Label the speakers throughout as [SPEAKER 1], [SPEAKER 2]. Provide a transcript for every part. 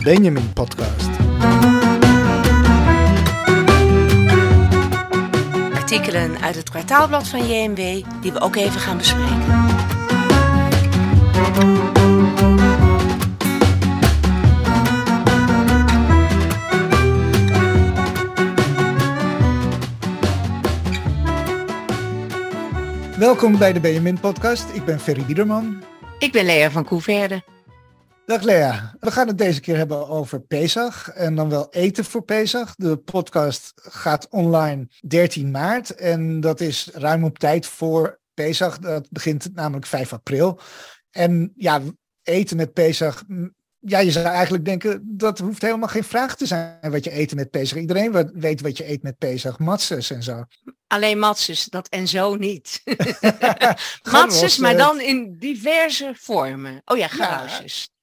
[SPEAKER 1] de Benjamin Podcast.
[SPEAKER 2] Artikelen uit het kwartaalblad van JMW die we ook even gaan bespreken.
[SPEAKER 1] Welkom bij de Benjamin Podcast. Ik ben Ferry Biederman.
[SPEAKER 2] Ik ben Lea van Koeverde.
[SPEAKER 1] Dag Lea. We gaan het deze keer hebben over Pesach en dan wel eten voor Pesach. De podcast gaat online 13 maart en dat is ruim op tijd voor Pesach. Dat begint namelijk 5 april. En ja, eten met Pesach ja, je zou eigenlijk denken, dat hoeft helemaal geen vraag te zijn wat je eet met Pesach. Iedereen weet wat je eet met Pesach, matzes en zo.
[SPEAKER 2] Alleen matzes, dat en zo niet. matzes, maar dan in diverse vormen. Oh ja,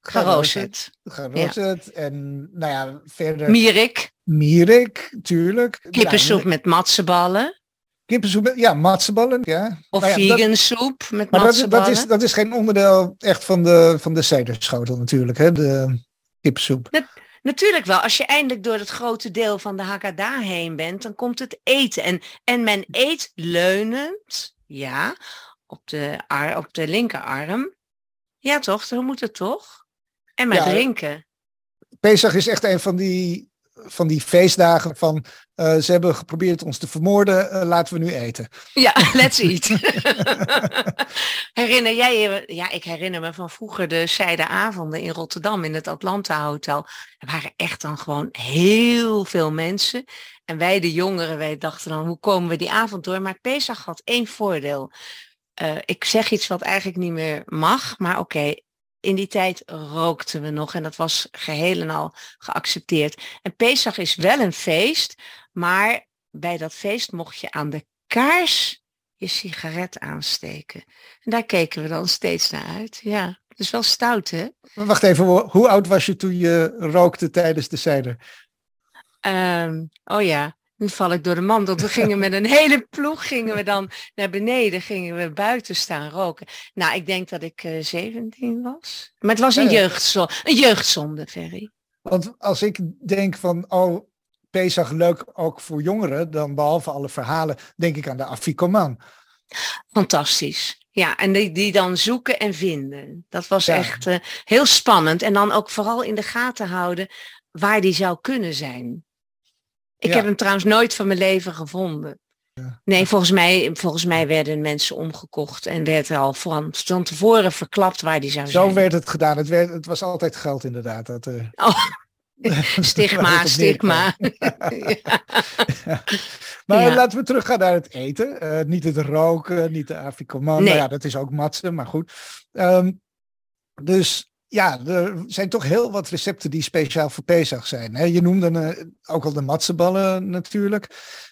[SPEAKER 2] garoosjes.
[SPEAKER 1] Geroosterd. Geroosterd. En nou ja, verder...
[SPEAKER 2] Mierik.
[SPEAKER 1] Mierik, tuurlijk.
[SPEAKER 2] Kippensoep met matseballen.
[SPEAKER 1] Kippensoep, ja, matseballen, ja.
[SPEAKER 2] Of nou ja, vegan soep met maar
[SPEAKER 1] matseballen. Dat, dat, is, dat is geen onderdeel echt van de, van de cederschotel natuurlijk, hè, de kippensoep.
[SPEAKER 2] natuurlijk wel. Als je eindelijk door het grote deel van de Haggadah heen bent, dan komt het eten. En, en men eet leunend, ja, op de, ar, op de linkerarm. Ja toch, zo moet het toch? En met drinken.
[SPEAKER 1] Pesach is echt een van die van die feestdagen van uh, ze hebben geprobeerd ons te vermoorden, uh, laten we nu eten.
[SPEAKER 2] Ja, let's eat. herinner jij je, ja, ik herinner me van vroeger de zijdeavonden in Rotterdam in het Atlanta Hotel. Er waren echt dan gewoon heel veel mensen. En wij de jongeren, wij dachten dan, hoe komen we die avond door? Maar Pesach had één voordeel. Uh, ik zeg iets wat eigenlijk niet meer mag, maar oké, in die tijd rookten we nog en dat was geheel en al geaccepteerd. En Pesach is wel een feest, maar bij dat feest mocht je aan de kaars je sigaret aansteken. En daar keken we dan steeds naar uit. Ja, is wel stout, hè?
[SPEAKER 1] Wacht even, hoe oud was je toen je rookte tijdens de cider?
[SPEAKER 2] Um, oh ja, nu val ik door de mand. Want we gingen met een hele ploeg gingen we dan naar beneden, gingen we buiten staan roken. Nou, ik denk dat ik uh, eh, 17 was. Maar het was een, jeugdzonde, een jeugdzonde, Ferry.
[SPEAKER 1] Want als ik denk van, oh, Pesach leuk ook voor jongeren, dan behalve alle verhalen, denk ik aan de Afikoman.
[SPEAKER 2] Fantastisch. Ja, en die, die dan zoeken en vinden. Dat was echt uh, heel spannend. En dan ook vooral in de gaten houden waar die zou kunnen zijn. Ik heb hem trouwens nooit van mijn leven gevonden. Ja. Nee, volgens mij, volgens mij werden mensen omgekocht en werd er al van, van tevoren verklapt waar die zou
[SPEAKER 1] Zo
[SPEAKER 2] zijn.
[SPEAKER 1] Zo werd het gedaan. Het, werd, het was altijd geld inderdaad. Dat, uh...
[SPEAKER 2] oh. stigma, stigma.
[SPEAKER 1] ja. Maar laten we teruggaan naar het eten. Uh, niet het roken, niet de Afrikaman. Nee. Nou ja, dat is ook matsen, maar goed. Um, dus ja, er zijn toch heel wat recepten die speciaal voor Pesach zijn. Je noemde uh, ook al de matseballen natuurlijk.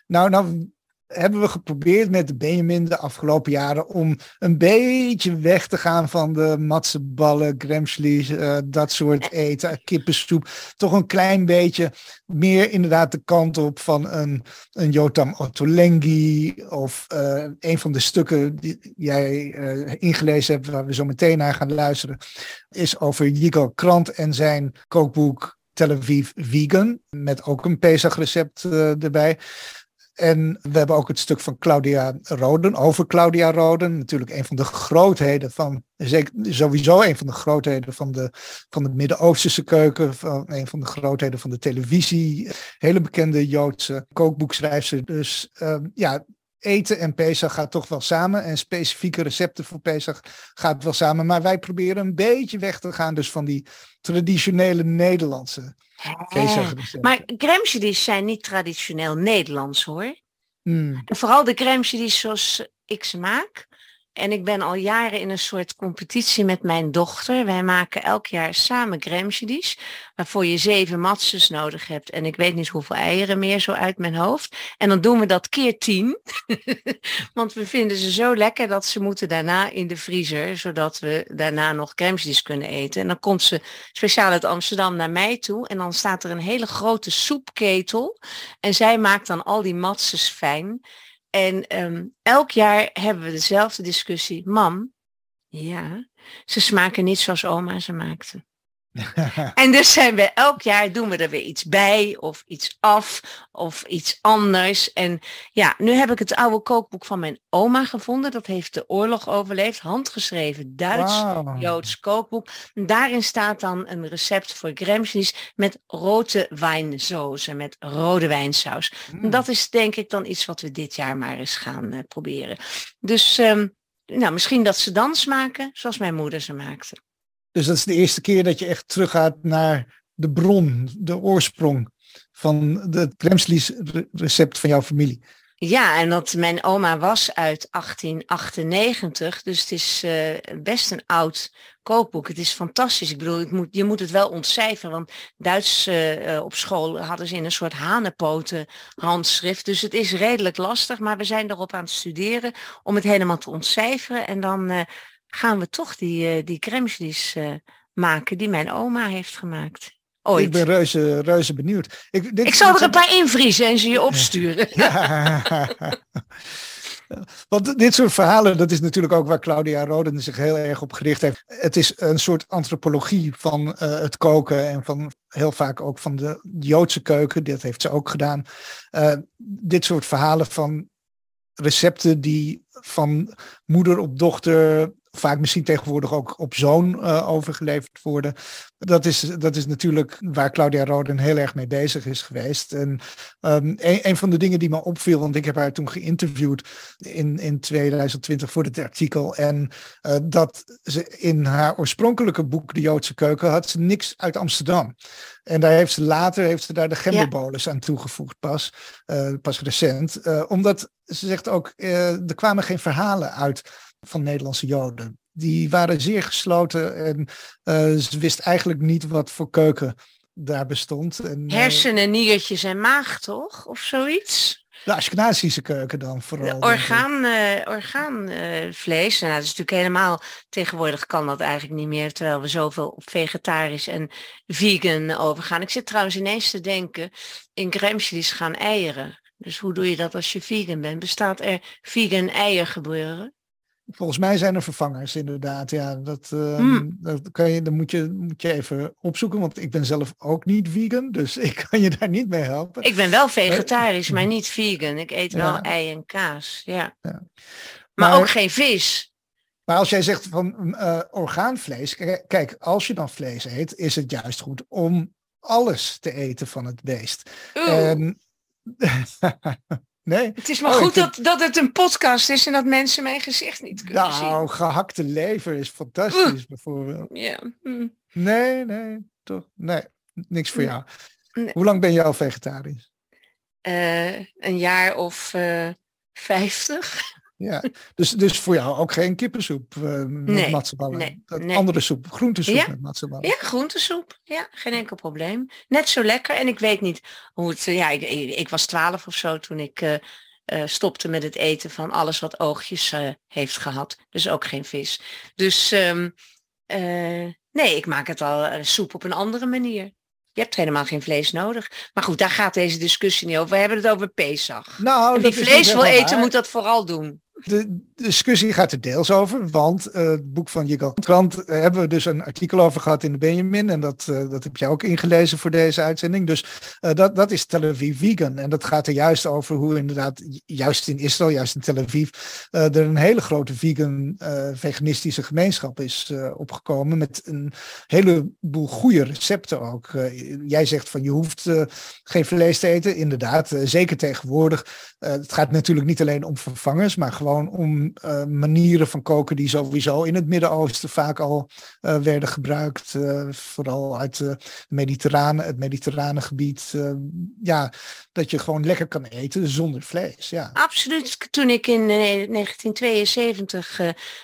[SPEAKER 1] Nou, nou hebben we geprobeerd met de Benjamin de afgelopen jaren om een beetje weg te gaan van de matseballen, gremslies, uh, dat soort eten, kippensoep. Toch een klein beetje meer inderdaad de kant op van een, een Jotam Ottolenghi of uh, een van de stukken die jij uh, ingelezen hebt, waar we zo meteen naar gaan luisteren, is over Yigal Krant en zijn kookboek Tel Aviv Vegan, met ook een Pesach recept erbij. En we hebben ook het stuk van Claudia Roden, over Claudia Roden. Natuurlijk een van de grootheden van, zeker, sowieso een van de grootheden van de, van de Midden-Oosterse keuken. Van, een van de grootheden van de televisie. Hele bekende Joodse kookboekschrijfster. Dus um, ja, eten en Pesach gaat toch wel samen. En specifieke recepten voor Pesach gaat wel samen. Maar wij proberen een beetje weg te gaan dus van die traditionele Nederlandse
[SPEAKER 2] maar crème zijn niet traditioneel Nederlands hoor. Hmm. En vooral de crème zoals ik ze maak. En ik ben al jaren in een soort competitie met mijn dochter. Wij maken elk jaar samen crèmechedis, waarvoor je zeven matzes nodig hebt. En ik weet niet hoeveel eieren meer zo uit mijn hoofd. En dan doen we dat keer tien. Want we vinden ze zo lekker dat ze moeten daarna in de vriezer, zodat we daarna nog crèmechedis kunnen eten. En dan komt ze speciaal uit Amsterdam naar mij toe. En dan staat er een hele grote soepketel. En zij maakt dan al die matzes fijn. En um, elk jaar hebben we dezelfde discussie. Mam, ja, ze smaken niet zoals oma ze maakte. en dus zijn we elk jaar doen we er weer iets bij of iets af of iets anders. En ja, nu heb ik het oude kookboek van mijn oma gevonden. Dat heeft de oorlog overleefd. Handgeschreven Duits-Joods kookboek. daarin staat dan een recept voor gremsjes met rode wijnsozen, met rode wijnsaus. Mm. Dat is denk ik dan iets wat we dit jaar maar eens gaan uh, proberen. Dus um, nou, misschien dat ze dan smaken zoals mijn moeder ze maakte.
[SPEAKER 1] Dus dat is de eerste keer dat je echt teruggaat naar de bron, de oorsprong van het Kremslies recept van jouw familie.
[SPEAKER 2] Ja, en dat mijn oma was uit 1898, dus het is uh, best een oud kookboek. Het is fantastisch. Ik bedoel, moet, je moet het wel ontcijferen, want Duits uh, op school hadden ze in een soort hanenpoten handschrift. Dus het is redelijk lastig, maar we zijn erop aan het studeren om het helemaal te ontcijferen. En dan gaan we toch die, uh, die crèmes maken die mijn oma heeft gemaakt.
[SPEAKER 1] Ooit. Ik ben reuze, reuze benieuwd.
[SPEAKER 2] Ik, dit, ik zal er een paar invriezen en ze je opsturen. Ja.
[SPEAKER 1] Want dit soort verhalen, dat is natuurlijk ook waar Claudia Roden zich heel erg op gericht heeft. Het is een soort antropologie van uh, het koken en van heel vaak ook van de Joodse keuken. Dat heeft ze ook gedaan. Uh, dit soort verhalen van recepten die van moeder op dochter vaak misschien tegenwoordig ook op zoon uh, overgeleverd worden. Dat is, dat is natuurlijk waar Claudia Roden heel erg mee bezig is geweest. En um, een, een, van de dingen die me opviel, want ik heb haar toen geïnterviewd in, in 2020 voor dit artikel. En uh, dat ze in haar oorspronkelijke boek, De Joodse Keuken, had ze niks uit Amsterdam. En daar heeft ze later heeft ze daar de gemberbolus aan toegevoegd, pas, uh, pas recent. omdat ze zegt ook, er kwamen geen verhalen uit van Nederlandse Joden. Die waren zeer gesloten en uh, ze wist eigenlijk niet wat voor keuken daar bestond. En,
[SPEAKER 2] uh, Hersenen, niertjes en maag, toch? Of zoiets?
[SPEAKER 1] De Ashkenazische keuken dan vooral.
[SPEAKER 2] orgaan, uh, orgaanvlees. nou, dat is natuurlijk helemaal, tegenwoordig kan dat eigenlijk niet meer, terwijl we zoveel op vegetarisch en vegan overgaan. Ik zit trouwens ineens te denken, in Gremsjes gaan eieren. Dus hoe doe je dat als je vegan bent? Bestaat er vegan eier gebeuren?
[SPEAKER 1] Volgens mij zijn er vervangers, inderdaad. Ja, dat, uh, dat kan je, dan moet je, moet je even opzoeken, want ik ben zelf ook niet vegan, dus ik kan je daar niet mee helpen.
[SPEAKER 2] Ik ben wel vegetarisch, maar niet vegan. Ik eet wel ei en kaas, ja. ja. Maar, ook geen vis.
[SPEAKER 1] Maar als jij zegt van uh, orgaanvlees, kijk, als je dan vlees eet, is het juist goed om alles te eten van het beest. En, Nee.
[SPEAKER 2] Het is maar oh, goed dat, dat het een podcast is en dat mensen mijn gezicht niet kunnen nou, zien.
[SPEAKER 1] Nou, gehakte lever is fantastisch bijvoorbeeld.
[SPEAKER 2] Ja. Hm.
[SPEAKER 1] Nee, nee, toch? Nee, niks voor jou. Hoe lang ben je al vegetarisch?
[SPEAKER 2] Uh, een jaar of uh, vijftig.
[SPEAKER 1] Ja, dus, dus voor jou ook geen kippensoep uh, met nee, matseballen? Nee, nee, Andere soep, groentesoep ja? met matseballen?
[SPEAKER 2] Ja, groentesoep. Ja, geen enkel probleem. Net zo lekker. En ik weet niet hoe het... Ja, ik, ik was twaalf of zo toen ik uh, uh, stopte met het eten van alles wat oogjes heeft gehad. Dus ook geen vis. Dus um, nee, ik maak het al soep op een andere manier. Je hebt helemaal geen vlees nodig. Maar goed, daar gaat deze discussie niet over. We hebben het over Pesach. Nou, en wie vlees wil eten, moet dat vooral doen.
[SPEAKER 1] De discussie gaat er deels over, want uh, het boek van Jigal Trant uh, hebben we dus een artikel over gehad in de Benjamin. En dat, uh, dat heb jij ook ingelezen voor deze uitzending. Dus dat, dat is Tel Aviv vegan. En dat gaat er juist over hoe inderdaad, juist in Israël, juist in Tel Aviv, er een hele grote vegan, veganistische gemeenschap is opgekomen. Met een heleboel goede recepten ook. jij zegt van je hoeft geen vlees te eten. Inderdaad, zeker tegenwoordig. het gaat natuurlijk niet alleen om vervangers, maar gewoon om uh, manieren van koken die sowieso in het Midden-Oosten vaak al uh, werden gebruikt. Uh, vooral uit de mediterrane, het mediterrane gebied. ja, dat je gewoon lekker kan eten zonder vlees. Ja.
[SPEAKER 2] Absoluut. Toen ik in 1972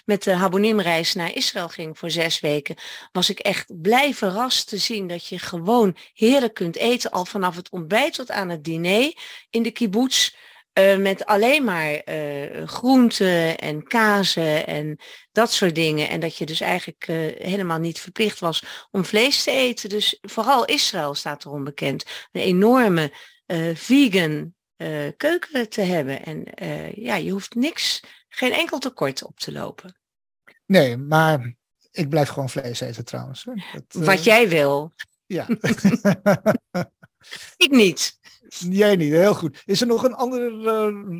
[SPEAKER 2] met de Habonim-reis naar Israël ging voor zes weken, was ik echt blij verrast te zien dat je gewoon heerlijk kunt eten, al vanaf het ontbijt tot aan het diner in de kibbutz. Uh, met alleen maar uh, groenten en kazen en dat soort dingen. En dat je dus eigenlijk uh, helemaal niet verplicht was om vlees te eten. Dus vooral Israël staat erom bekend. Een enorme vegan keuken te hebben. En ja, je hoeft niks, geen enkel tekort op te lopen.
[SPEAKER 1] Nee, maar ik blijf gewoon vlees eten trouwens. Dat,
[SPEAKER 2] Wat jij wil.
[SPEAKER 1] Ja.
[SPEAKER 2] ik niet.
[SPEAKER 1] Jij niet, heel goed. Is er nog een ander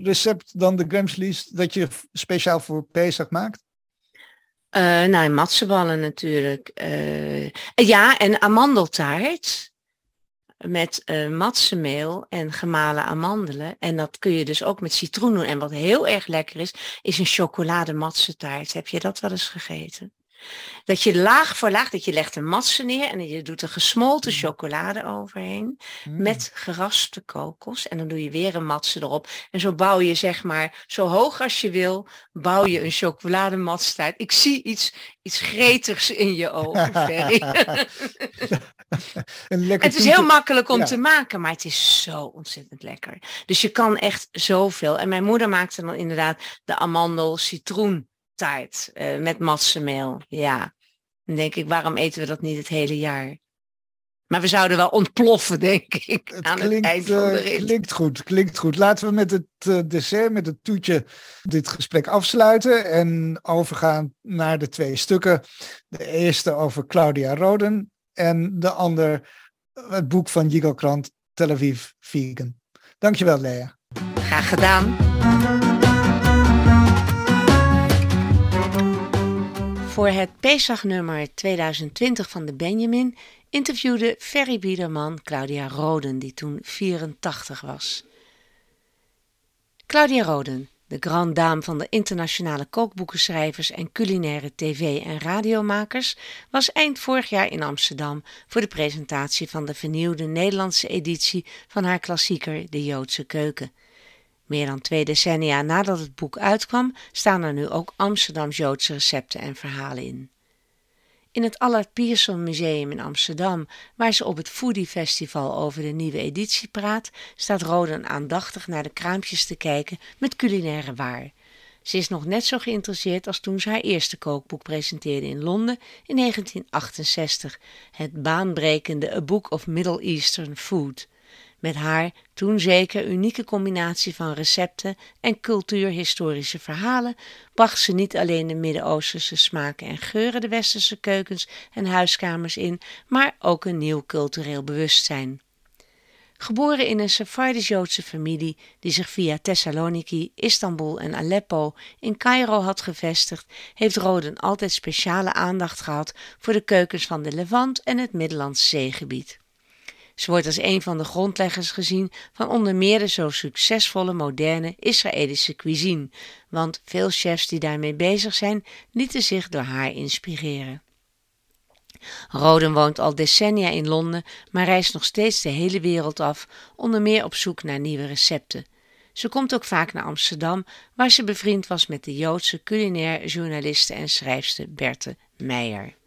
[SPEAKER 1] recept dan de Gramslees dat je speciaal voor Pesach maakt?
[SPEAKER 2] Uh, nou, matsenballen natuurlijk. Uh, ja, en amandeltaart met uh, matsenmeel en gemalen amandelen. En dat kun je dus ook met citroen doen. En wat heel erg lekker is, is een chocolade matsentaart. Heb je dat wel eens gegeten? Dat je laag voor laag, dat je legt een matse neer en je doet er gesmolten mm. chocolade overheen mm. met geraspte kokos. En dan doe je weer een matse erop. En zo bouw je zeg maar, zo hoog als je wil, bouw je een chocoladematstaart. Ik zie iets, iets gretigs in je ogen, Ferry. het is heel makkelijk om te maken, maar het is zo ontzettend lekker. Dus je kan echt zoveel. En mijn moeder maakte dan inderdaad de amandel citroen uh, met matsemeel. Ja. Dan denk ik, waarom eten we dat niet het hele jaar? Maar we zouden wel ontploffen, denk ik.
[SPEAKER 1] Het, aan klinkt, het eind van de uh, klinkt goed, klinkt goed. Laten we met het uh, dessert, met het toetje, dit gesprek afsluiten en overgaan naar de twee stukken. De eerste over Claudia Roden en de ander het boek van Jigo Krant, Tel Aviv Vegan. Dankjewel, Lea.
[SPEAKER 2] Graag gedaan. Voor het Pesach-nummer 2020 van de Benjamin interviewde Ferry Biederman Claudia Roden, die toen 84 was. Claudia Roden, de grand dame van de internationale kookboekenschrijvers en culinaire tv- en radiomakers, was eind vorig jaar in Amsterdam voor de presentatie van de vernieuwde Nederlandse editie van haar klassieker De Joodse Keuken. Meer dan twee decennia nadat het boek uitkwam, staan er nu ook Amsterdam-Joodse recepten en verhalen in. In het Allard Pierson Museum in Amsterdam, waar ze op het Foodie Festival over de nieuwe editie praat, staat Roden aandachtig naar de kraampjes te kijken met culinaire waar. Ze is nog net zo geïnteresseerd als toen ze haar eerste kookboek presenteerde in Londen in 1968, het baanbrekende A Book of Middle Eastern Food. Met haar toen zeker unieke combinatie van recepten en cultuurhistorische verhalen bracht ze niet alleen de Midden-Oosterse smaken en geuren de westerse keukens en huiskamers in, maar ook een nieuw cultureel bewustzijn. Geboren in een Sephardisch-Joodse familie die zich via Thessaloniki, Istanbul en Aleppo in Cairo had gevestigd, heeft Roden altijd speciale aandacht gehad voor de keukens van de Levant en het Middellandse zeegebied. Ze wordt als een van de grondleggers gezien van onder meer de zo succesvolle moderne Israëlische cuisine, want veel chefs die daarmee bezig zijn lieten zich door haar inspireren. Roden woont al decennia in Londen, maar reist nog steeds de hele wereld af, onder meer op zoek naar nieuwe recepten. Ze komt ook vaak naar Amsterdam, waar ze bevriend was met de Joodse culinair journaliste en schrijfster Berthe Meijer.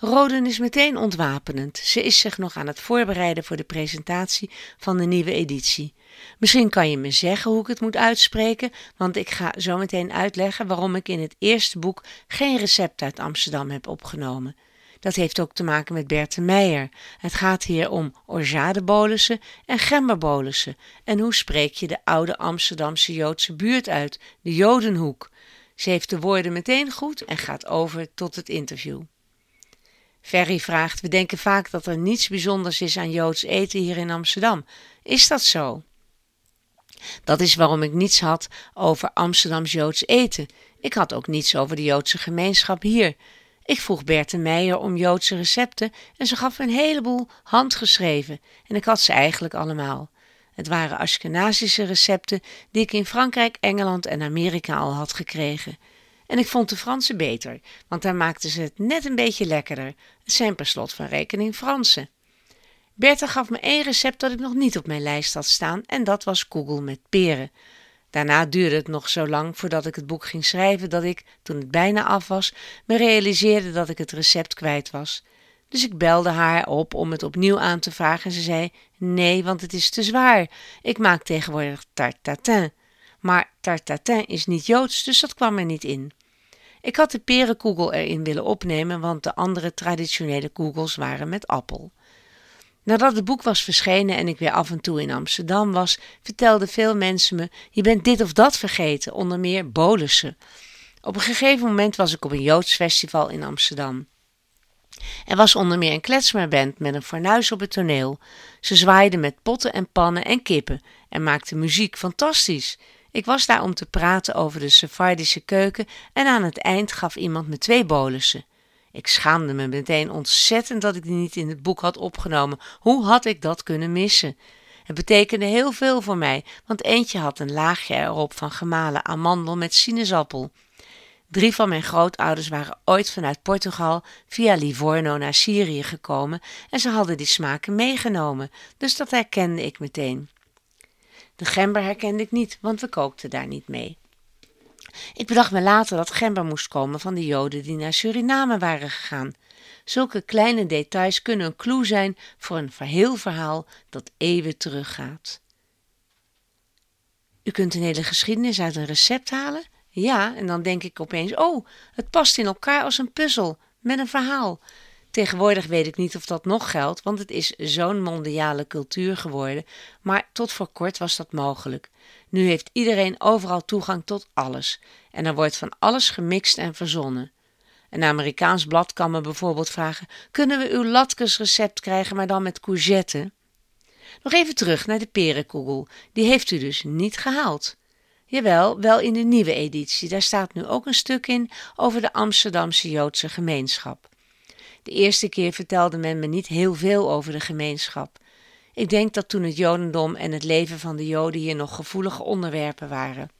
[SPEAKER 2] Roden is meteen ontwapenend. Ze is zich nog aan het voorbereiden voor de presentatie van de nieuwe editie. Misschien kan je me zeggen hoe ik het moet uitspreken, want ik ga zo meteen uitleggen waarom ik in het eerste boek geen recept uit Amsterdam heb opgenomen. Dat heeft ook te maken met Berthe Meijer. Het gaat hier om orgeadebolussen en gemberbolussen. En hoe spreek je de oude Amsterdamse Joodse buurt uit, de Jodenhoek? Ze heeft de woorden meteen goed en gaat over tot het interview. Ferry vraagt: We denken vaak dat er niets bijzonders is aan Joods eten hier in Amsterdam. Is dat zo? Dat is waarom ik niets had over Amsterdams Joods eten. Ik had ook niets over de Joodse gemeenschap hier. Ik vroeg Berthe Meijer om Joodse recepten en ze gaf me een heleboel handgeschreven en ik had ze eigenlijk allemaal. Het waren Ashkenazische recepten die ik in Frankrijk, Engeland en Amerika al had gekregen. En ik vond de Franse beter, want daar maakten ze het net een beetje lekkerder. Het zijn per slot van rekening Fransen. Bertha gaf me één recept dat ik nog niet op mijn lijst had staan en dat was kogel met peren. Daarna duurde het nog zo lang voordat ik het boek ging schrijven dat ik, toen het bijna af was, me realiseerde dat ik het recept kwijt was. Dus ik belde haar op om het opnieuw aan te vragen en ze zei: Nee, want het is te zwaar. Ik maak tegenwoordig tatin. Maar tarte tatin is niet Joods, dus dat kwam er niet in. Ik had de perenkoegel erin willen opnemen, want de andere traditionele koegels waren met appel. Nadat het boek was verschenen en ik weer af en toe in Amsterdam was, vertelden veel mensen me: Je bent dit of dat vergeten, onder meer bolussen. Op een gegeven moment was ik op een Joods festival in Amsterdam. Er was onder meer een kletsmerband met een fornuis op het toneel. Ze zwaaiden met potten en pannen en kippen en maakten muziek fantastisch. Ik was daar om te praten over de Sephardische keuken en aan het eind gaf iemand me twee bolussen. Ik schaamde me meteen ontzettend dat ik die niet in het boek had opgenomen. Hoe had ik dat kunnen missen? Het betekende heel veel voor mij, want eentje had een laagje erop van gemalen amandel met sinaasappel. Drie van mijn grootouders waren ooit vanuit Portugal via Livorno naar Syrië gekomen en ze hadden die smaken meegenomen, dus dat herkende ik meteen. De gember herkende ik niet, want we kookten daar niet mee. Ik bedacht me later dat gember moest komen van de Joden die naar Suriname waren gegaan. Zulke kleine details kunnen een clue zijn voor een heel verhaal dat eeuwen teruggaat. U kunt een hele geschiedenis uit een recept halen? Ja, en dan denk ik opeens: oh, het past in elkaar als een puzzel met een verhaal. Tegenwoordig weet ik niet of dat nog geldt, want het is zo'n mondiale cultuur geworden, maar tot voor kort was dat mogelijk. Nu heeft iedereen overal toegang tot alles en er wordt van alles gemixt en verzonnen. Een Amerikaans blad kan me bijvoorbeeld vragen: Kunnen we uw latkesrecept krijgen, maar dan met courgette? Nog even terug naar de perenkogel. Die heeft u dus niet gehaald. Jawel, wel in de nieuwe editie. Daar staat nu ook een stuk in over de Amsterdamse Joodse gemeenschap. De eerste keer vertelde men me niet heel veel over de gemeenschap. Ik denk dat toen het Jodendom en het leven van de Joden hier nog gevoelige onderwerpen waren.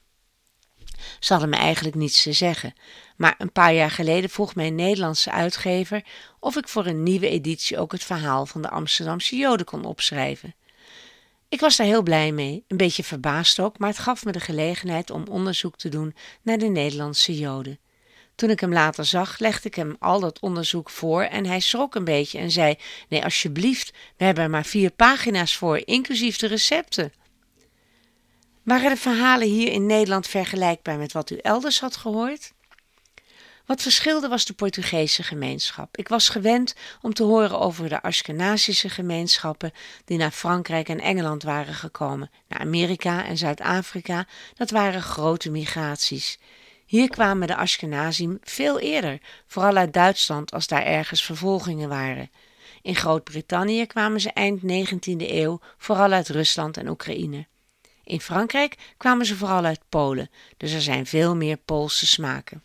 [SPEAKER 2] Ze hadden me eigenlijk niets te zeggen, maar een paar jaar geleden vroeg mijn Nederlandse uitgever of ik voor een nieuwe editie ook het verhaal van de Amsterdamse Joden kon opschrijven. Ik was daar heel blij mee, een beetje verbaasd ook, maar het gaf me de gelegenheid om onderzoek te doen naar de Nederlandse Joden. Toen ik hem later zag, legde ik hem al dat onderzoek voor en hij schrok een beetje en zei: Nee, alsjeblieft, we hebben er maar vier pagina's voor, inclusief de recepten. Waren de verhalen hier in Nederland vergelijkbaar met wat u elders had gehoord? Wat verschilde was de Portugese gemeenschap. Ik was gewend om te horen over de Ashkenazische gemeenschappen die naar Frankrijk en Engeland waren gekomen, naar Amerika en Zuid-Afrika. Dat waren grote migraties. Hier kwamen de Ashkenazim veel eerder, vooral uit Duitsland als daar ergens vervolgingen waren. In Groot-Brittannië kwamen ze eind 19e eeuw vooral uit Rusland en Oekraïne. In Frankrijk kwamen ze vooral uit Polen, dus er zijn veel meer Poolse smaken.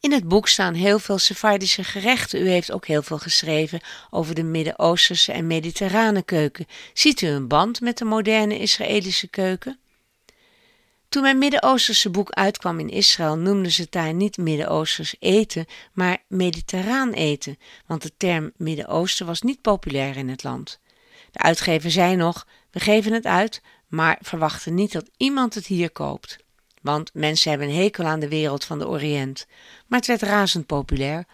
[SPEAKER 2] In het boek staan heel veel Sephardische gerechten. U heeft ook heel veel geschreven over de Midden-Oosterse en Mediterrane keuken. Ziet u een band met de moderne Israëlische keuken? Toen mijn Midden-Oosterse boek uitkwam in Israël, noemden ze het daar niet Midden-Oosters eten, maar mediterraan eten, want de term Midden-Oosten was niet populair in het land. De uitgever zei nog: We geven het uit, maar verwachten niet dat iemand het hier koopt. Want mensen hebben een hekel aan de wereld van de Oriënt. Maar het werd razend populair.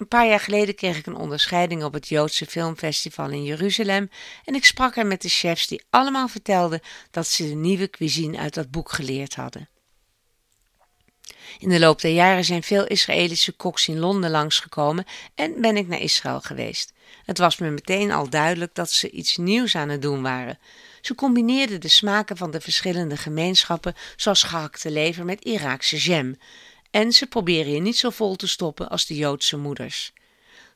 [SPEAKER 2] Een paar jaar geleden kreeg ik een onderscheiding op het Joodse Filmfestival in Jeruzalem en ik sprak er met de chefs die allemaal vertelden dat ze de nieuwe cuisine uit dat boek geleerd hadden. In de loop der jaren zijn veel Israëlische koks in Londen langsgekomen en ben ik naar Israël geweest. Het was me meteen al duidelijk dat ze iets nieuws aan het doen waren. Ze combineerden de smaken van de verschillende gemeenschappen, zoals gehakte lever met Iraakse jam. En ze proberen je niet zo vol te stoppen als de Joodse moeders.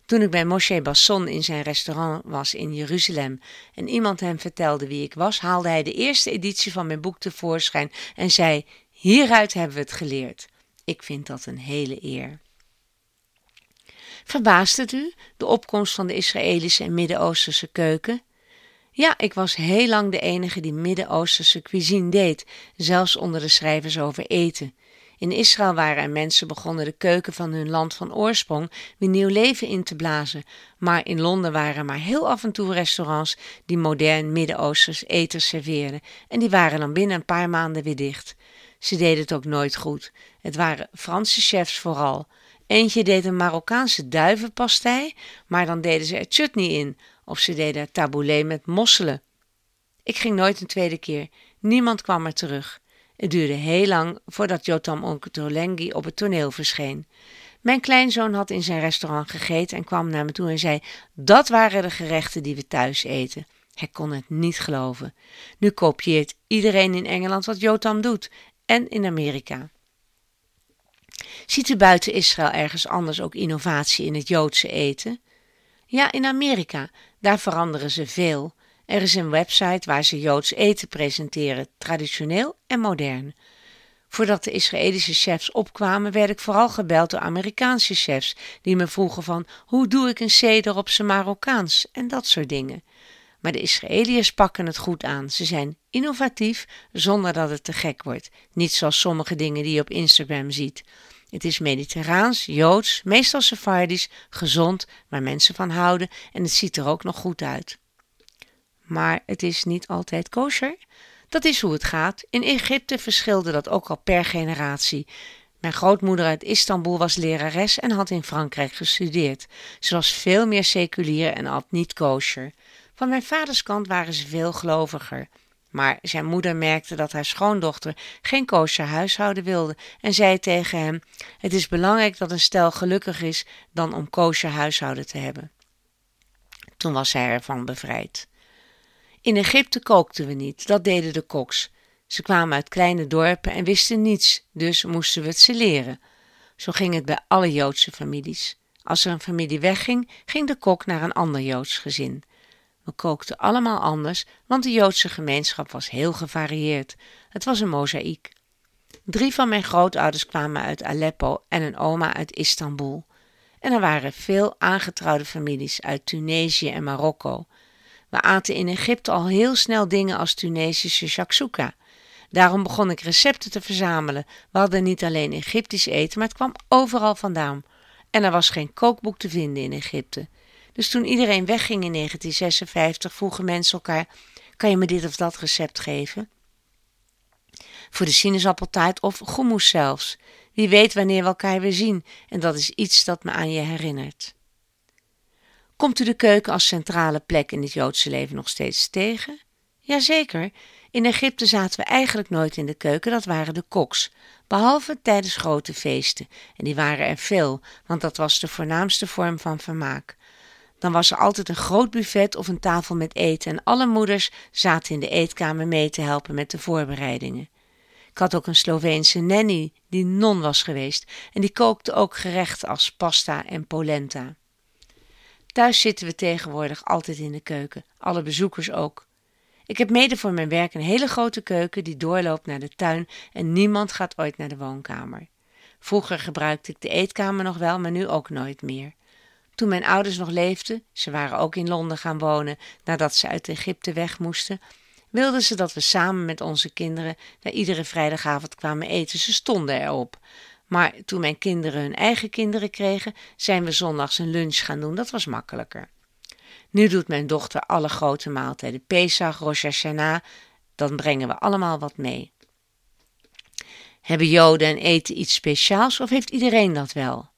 [SPEAKER 2] Toen ik bij Moshe Basson in zijn restaurant was in Jeruzalem en iemand hem vertelde wie ik was, haalde hij de eerste editie van mijn boek tevoorschijn en zei: Hieruit hebben we het geleerd. Ik vind dat een hele eer. Verbaast het u, de opkomst van de Israëlische en Midden-Oosterse keuken? Ja, ik was heel lang de enige die Midden-Oosterse cuisine deed, zelfs onder de schrijvers over eten. In Israël waren er mensen begonnen de keuken van hun land van oorsprong weer nieuw leven in te blazen, maar in Londen waren er maar heel af en toe restaurants die modern Midden-Oosters eten serveerden en die waren dan binnen een paar maanden weer dicht. Ze deden het ook nooit goed. Het waren Franse chefs vooral. Eentje deed een Marokkaanse duivenpastei, maar dan deden ze er chutney in, of ze deden tabouleh met mosselen. Ik ging nooit een tweede keer. Niemand kwam er terug. Het duurde heel lang voordat Jotam Onketolengi op het toneel verscheen. Mijn kleinzoon had in zijn restaurant gegeten en kwam naar me toe en zei: Dat waren de gerechten die we thuis eten. Hij kon het niet geloven. Nu kopieert iedereen in Engeland wat Jotam doet en in Amerika. Ziet u buiten Israël ergens anders ook innovatie in het Joodse eten? Ja, in Amerika. Daar veranderen ze veel. Er is een website waar ze Joods eten presenteren, traditioneel en modern. Voordat de Israëlische chefs opkwamen, werd ik vooral gebeld door Amerikaanse chefs, die me vroegen van hoe doe ik een seder op zijn Marokkaans en dat soort dingen. Maar de Israëliërs pakken het goed aan. Ze zijn innovatief zonder dat het te gek wordt. Niet zoals sommige dingen die je op Instagram ziet. Het is mediterraans, joods, meestal Sephardisch, gezond, waar mensen van houden en het ziet er ook nog goed uit. Maar het is niet altijd kosher. Dat is hoe het gaat. In Egypte verschilde dat ook al per generatie. Mijn grootmoeder uit Istanbul was lerares en had in Frankrijk gestudeerd. Ze was veel meer seculier en at niet kosher. Van mijn vaders kant waren ze veel geloviger. Maar zijn moeder merkte dat haar schoondochter geen kosher huishouden wilde en zei tegen hem: Het is belangrijk dat een stel gelukkig is dan om kosher huishouden te hebben. Toen was hij ervan bevrijd. In Egypte kookten we niet, dat deden de koks. Ze kwamen uit kleine dorpen en wisten niets, dus moesten we het ze leren. Zo ging het bij alle Joodse families. Als er een familie wegging, ging de kok naar een ander Joods gezin. We kookten allemaal anders, want de Joodse gemeenschap was heel gevarieerd. Het was een mozaïek. Drie van mijn grootouders kwamen uit Aleppo en een oma uit Istanbul. En er waren veel aangetrouwde families uit Tunesië en Marokko. We aten in Egypte al heel snel dingen als Tunesische shakshuka. Daarom begon ik recepten te verzamelen. We hadden niet alleen Egyptisch eten, maar het kwam overal vandaan. En er was geen kookboek te vinden in Egypte. Dus toen iedereen wegging in 1956, vroegen mensen elkaar: Kan je me dit of dat recept geven? Voor de sinaasappeltaart of goemoes zelfs. Wie weet wanneer we elkaar weer zien, en dat is iets dat me aan je herinnert. Komt u de keuken als centrale plek in het Joodse leven nog steeds tegen? Jazeker. In Egypte zaten we eigenlijk nooit in de keuken, dat waren de koks, behalve tijdens grote feesten. En die waren er veel, want dat was de voornaamste vorm van vermaak. Dan was er altijd een groot buffet of een tafel met eten en alle moeders zaten in de eetkamer mee te helpen met de voorbereidingen. Ik had ook een Sloveense nanny die non was geweest en die kookte ook gerechten als pasta en polenta. Thuis zitten we tegenwoordig altijd in de keuken, alle bezoekers ook. Ik heb mede voor mijn werk een hele grote keuken die doorloopt naar de tuin en niemand gaat ooit naar de woonkamer. Vroeger gebruikte ik de eetkamer nog wel, maar nu ook nooit meer. Toen mijn ouders nog leefden, ze waren ook in Londen gaan wonen nadat ze uit Egypte weg moesten, wilden ze dat we samen met onze kinderen daar iedere vrijdagavond kwamen eten. Ze stonden erop. Maar toen mijn kinderen hun eigen kinderen kregen, zijn we zondags een lunch gaan doen. Dat was makkelijker. Nu doet mijn dochter alle grote maaltijden. Pesach, Rosh Hashanah. Dan brengen we allemaal wat mee. Hebben Joden en eten iets speciaals of heeft iedereen dat wel?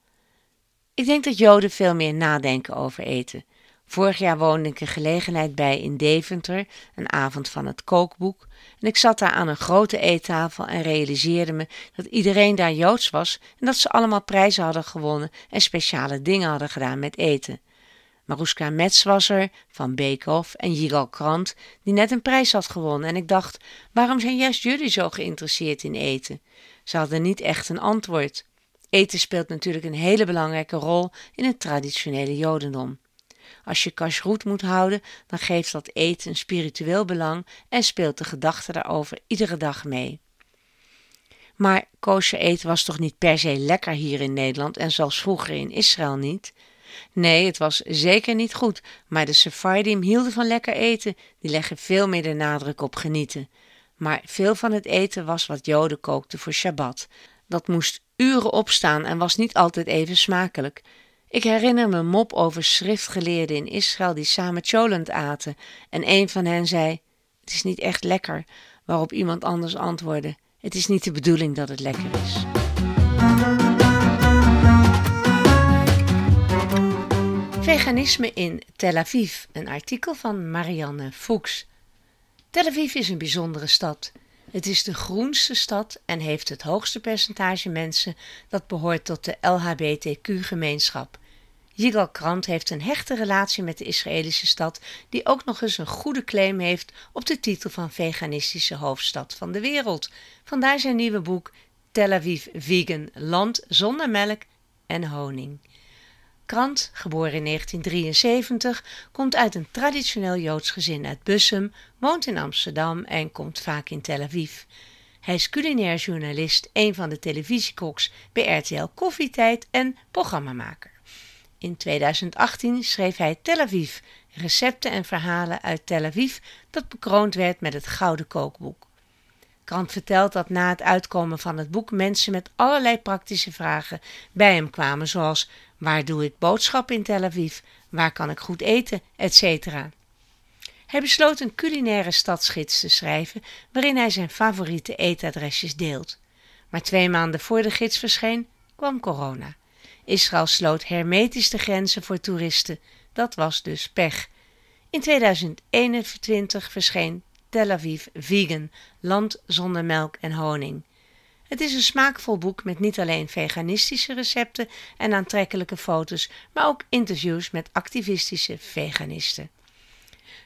[SPEAKER 2] Ik denk dat Joden veel meer nadenken over eten. Vorig jaar woonde ik een gelegenheid bij in Deventer, een avond van het kookboek. En ik zat daar aan een grote eettafel en realiseerde me dat iedereen daar Joods was en dat ze allemaal prijzen hadden gewonnen en speciale dingen hadden gedaan met eten. Maruska Metz was er, van Beekhoff en Yigal Krant, die net een prijs had gewonnen. En ik dacht, waarom zijn juist jullie zo geïnteresseerd in eten? Ze hadden niet echt een antwoord. Eten speelt natuurlijk een hele belangrijke rol in het traditionele Jodendom. Als je kashrut moet houden, dan geeft dat eten een spiritueel belang en speelt de gedachte daarover iedere dag mee. Maar kosher eten was toch niet per se lekker hier in Nederland en zelfs vroeger in Israël niet? Nee, het was zeker niet goed, maar de Sephardim hielden van lekker eten, die leggen veel meer de nadruk op genieten. Maar veel van het eten was wat Joden kookten voor Shabbat. Dat moest uren opstaan en was niet altijd even smakelijk. Ik herinner me een mop over schriftgeleerden in Israël die samen cholent aten en een van hen zei: Het is niet echt lekker, waarop iemand anders antwoordde: Het is niet de bedoeling dat het lekker is. Veganisme in Tel Aviv, een artikel van Marianne Fuchs. Tel Aviv is een bijzondere stad. Het is de groenste stad en heeft het hoogste percentage mensen dat behoort tot de LHBTQ-gemeenschap. Yigal Krant heeft een hechte relatie met de Israëlische stad, die ook nog eens een goede claim heeft op de titel van veganistische hoofdstad van de wereld. Vandaar zijn nieuwe boek Tel Aviv Vegan, land zonder melk en honing. Krant, geboren in 1973, komt uit een traditioneel Joods gezin uit Bussum, woont in Amsterdam en komt vaak in Tel Aviv. Hij is culinair journalist, een van de televisiekoks bij RTL Koffietijd en programmamaker. In 2018 schreef hij Tel Aviv, recepten en verhalen uit Tel Aviv, dat bekroond werd met het Gouden Kookboek. Krant vertelt dat na het uitkomen van het boek mensen met allerlei praktische vragen bij hem kwamen, zoals waar doe ik boodschappen in Tel Aviv, waar kan ik goed eten, etc. Hij besloot een culinaire stadsgids te schrijven waarin hij zijn favoriete eetadresjes deelt. Maar twee maanden voor de gids verscheen, kwam corona. Israël sloot hermetisch de grenzen voor toeristen. Dat was dus pech. In 2021 verscheen Tel Aviv Vegan, land zonder melk en honing. Het is een smaakvol boek met niet alleen veganistische recepten en aantrekkelijke foto's, maar ook interviews met activistische veganisten.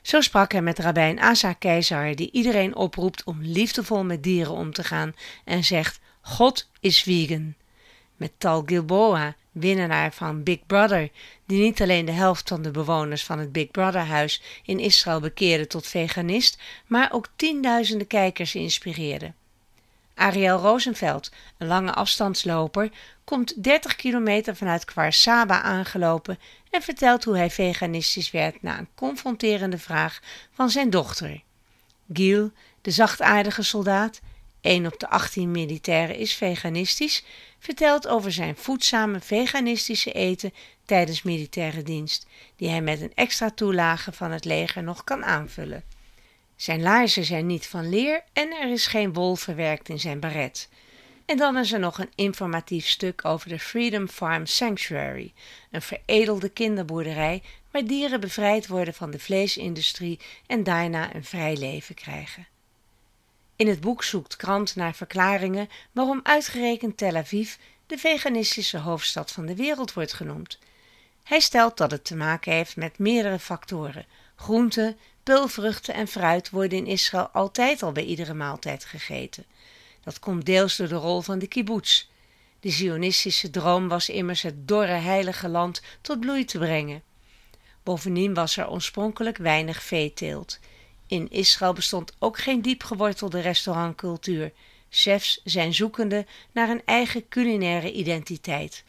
[SPEAKER 2] Zo sprak hij met rabbijn Asa Keizer, die iedereen oproept om liefdevol met dieren om te gaan en zegt: God is vegan. Met Tal Gilboa, winnaar van Big Brother, die niet alleen de helft van de bewoners van het Big Brother huis in Israël bekeerde tot veganist, maar ook tienduizenden kijkers inspireerde. Ariel Rosenveld, een lange afstandsloper, komt 30 kilometer vanuit Kwarsaba aangelopen en vertelt hoe hij veganistisch werd na een confronterende vraag van zijn dochter. Giel, de zachtaardige soldaat, een op de 18 militairen is veganistisch, vertelt over zijn voedzame veganistische eten tijdens militaire dienst, die hij met een extra toelage van het leger nog kan aanvullen. Zijn laarzen zijn niet van leer en er is geen wol verwerkt in zijn baret. En dan is er nog een informatief stuk over de Freedom Farm Sanctuary, een veredelde kinderboerderij waar dieren bevrijd worden van de vleesindustrie en daarna een vrij leven krijgen. In het boek zoekt Krant naar verklaringen waarom uitgerekend Tel Aviv de veganistische hoofdstad van de wereld wordt genoemd. Hij stelt dat het te maken heeft met meerdere factoren. Groenten, pulvruchten en fruit worden in Israël altijd al bij iedere maaltijd gegeten. Dat komt deels door de rol van de kibbutz. De Zionistische droom was immers het dorre heilige land tot bloei te brengen. Bovendien was er oorspronkelijk weinig veeteelt. In Israël bestond ook geen diep gewortelde restaurantcultuur. Chefs zijn zoekende naar een eigen culinaire identiteit.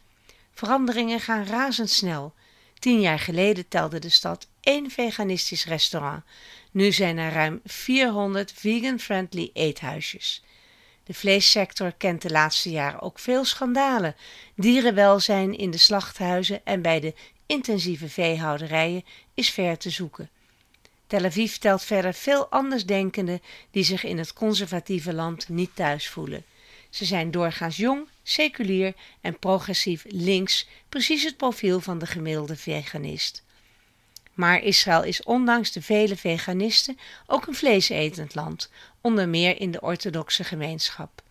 [SPEAKER 2] Veranderingen gaan razendsnel. Tien jaar geleden telde de stad één veganistisch restaurant. Nu zijn er ruim 400 vegan-friendly eethuisjes. De vleessector kent de laatste jaren ook veel schandalen. Dierenwelzijn in de slachthuizen en bij de intensieve veehouderijen is ver te zoeken. Tel Aviv telt verder veel andersdenkenden die zich in het conservatieve land niet thuis voelen. Ze zijn doorgaans jong, seculier en progressief links, precies het profiel van de gemiddelde veganist. Maar Israël is ondanks de vele veganisten ook een vleesetend land, onder meer in de orthodoxe gemeenschap.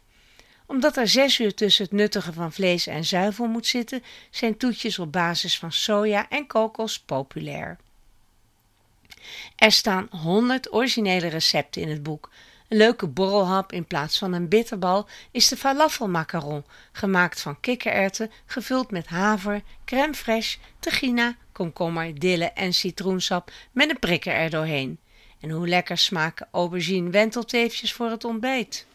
[SPEAKER 2] Omdat er zes uur tussen het nuttigen van vlees en zuivel moet zitten, zijn toetjes op basis van soja en kokos populair. Er staan honderd originele recepten in het boek. Een leuke borrelhap in plaats van een bitterbal is de falafelmacaron, gemaakt van kikkererwten, gevuld met haver, crème fraîche, tegina, komkommer, dille en citroensap met een prikker er doorheen. En hoe lekker smaken aubergine wentelteefjes voor het ontbijt.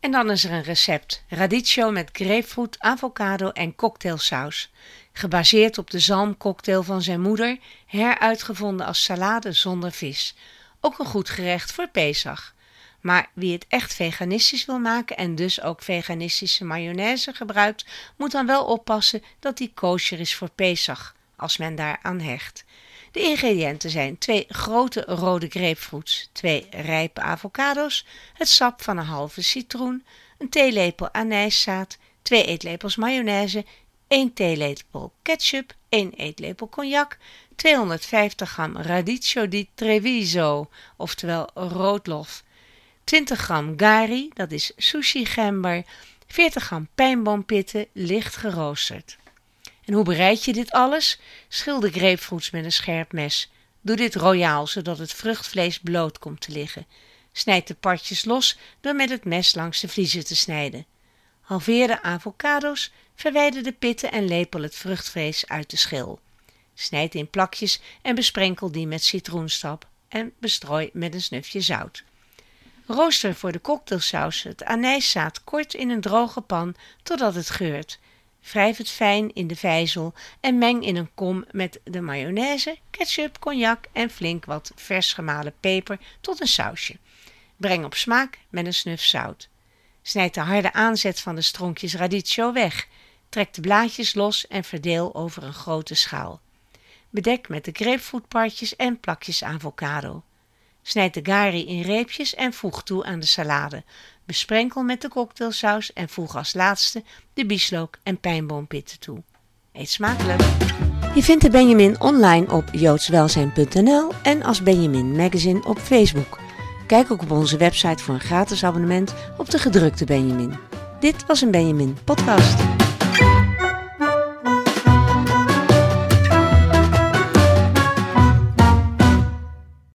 [SPEAKER 2] En dan is er een recept: radicchio met grapefruit, avocado en cocktailsaus. Gebaseerd op de zalmcocktail van zijn moeder, heruitgevonden als salade zonder vis. Ook een goed gerecht voor Pesach. Maar wie het echt veganistisch wil maken en dus ook veganistische mayonaise gebruikt, moet dan wel oppassen dat die kosher is voor Pesach, als men daar aan hecht. De ingrediënten zijn twee grote rode grapefruits, twee rijpe avocado's, het sap van een halve citroen, een theelepel anijszaad, twee eetlepels mayonaise, 1 theelepel ketchup, 1 eetlepel cognac, 250 gram radicchio di Treviso, oftewel roodlof, 20 gram gari, dat is sushi gember, 40 gram pijnboompitten, licht geroosterd. En hoe bereid je dit alles? Schil de grapefruits met een scherp mes. Doe dit royaal, zodat het vruchtvlees bloot komt te liggen. Snijd de partjes los door met het mes langs de vliezen te snijden. Halveer de avocado's, verwijder de pitten en lepel het vruchtvlees uit de schil. Snijd in plakjes en besprenkel die met citroensap en bestrooi met een snufje zout. Rooster voor de cocktailsaus het anijszaad kort in een droge pan totdat het geurt. Wrijf het fijn in de vijzel en meng in een kom met de mayonaise, ketchup, cognac en flink wat vers gemalen peper tot een sausje. Breng op smaak met een snuf zout. Snijd de harde aanzet van de stronkjes radicchio weg. Trek de blaadjes los en verdeel over een grote schaal. Bedek met de grapefruitpartjes en plakjes avocado. Snijd de gari in reepjes en voeg toe aan de salade. Besprenkel met de cocktailsaus en voeg als laatste de bieslook en pijnboompitten toe. Eet smakelijk! Je vindt de Benjamin online op joodswelzijn.nl en als Benjamin Magazine op Facebook. Kijk ook op onze website voor een gratis abonnement op de gedrukte Benjamin. Dit was een Benjamin podcast.